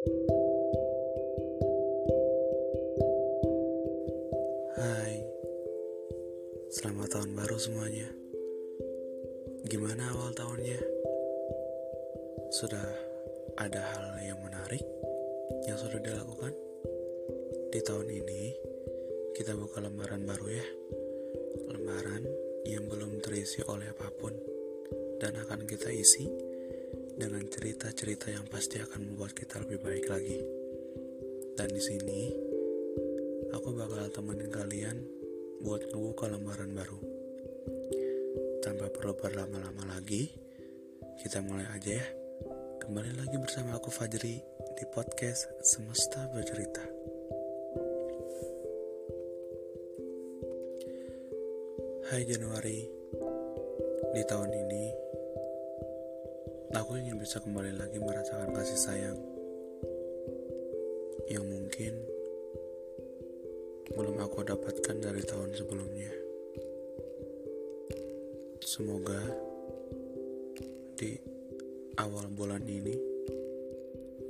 Hai, selamat tahun baru semuanya. Gimana awal tahunnya? Sudah ada hal yang menarik yang sudah dilakukan? Di tahun ini, kita buka lembaran baru ya. Lembaran yang belum terisi oleh apa pun dan akan kita isi dengan cerita-cerita yang pasti akan membuat kita lebih baik lagi. Dan di sini, aku bakal temenin kalian buat ngebuka lembaran baru. Tanpa perlu berlama-lama lagi, kita mulai aja ya. Kembali lagi bersama aku Fajri di podcast Semesta Bercerita. Hai Januari, di tahun ini aku ingin bisa kembali lagi merasakan kasih sayang yang mungkin belum aku dapatkan dari tahun sebelumnya. Semoga di awal bulan ini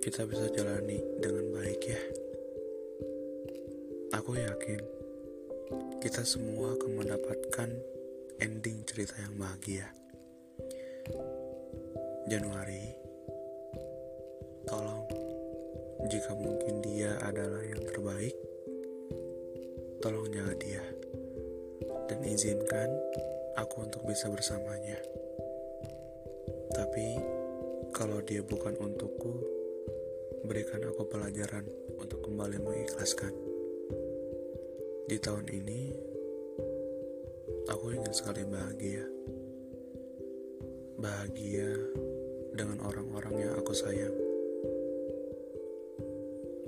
kita bisa jalani dengan baik ya. Aku yakin kita semua akan mendapatkan ending cerita yang bahagia. Januari, tolong jika mungkin dia adalah yang terbaik, tolong jaga dia dan izinkan aku untuk bisa bersamanya. Tapi kalau dia bukan untukku, berikan aku pelajaran untuk kembali mengikhlaskan. Di tahun ini, aku ingin sekali bahagia. Bahagia dengan orang-orang yang aku sayang.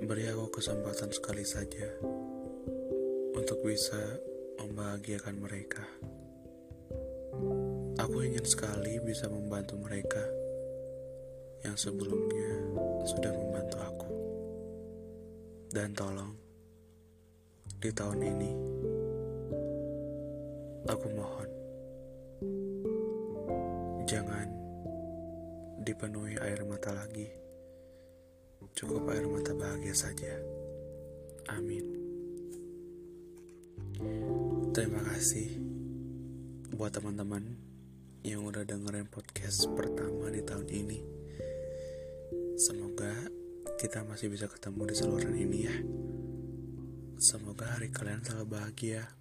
Beri aku kesempatan sekali saja untuk bisa membahagiakan mereka. Aku ingin sekali bisa membantu mereka yang sebelumnya sudah membantu aku. Dan tolong, di tahun ini, aku mohon, dipenuhi air mata lagi. Cukup air mata bahagia saja. Amin. Terima kasih buat teman-teman yang udah dengerin podcast pertama di tahun ini. Semoga kita masih bisa ketemu di saluran ini ya. Semoga hari kalian selalu bahagia.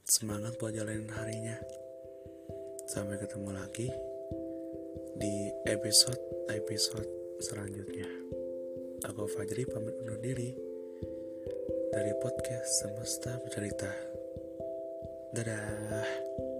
Semangat buat jalanin harinya. Sampai ketemu lagi di episode-episode selanjutnya. Aku Fajri pamit undur diri dari podcast Semesta Bercerita. Dadah.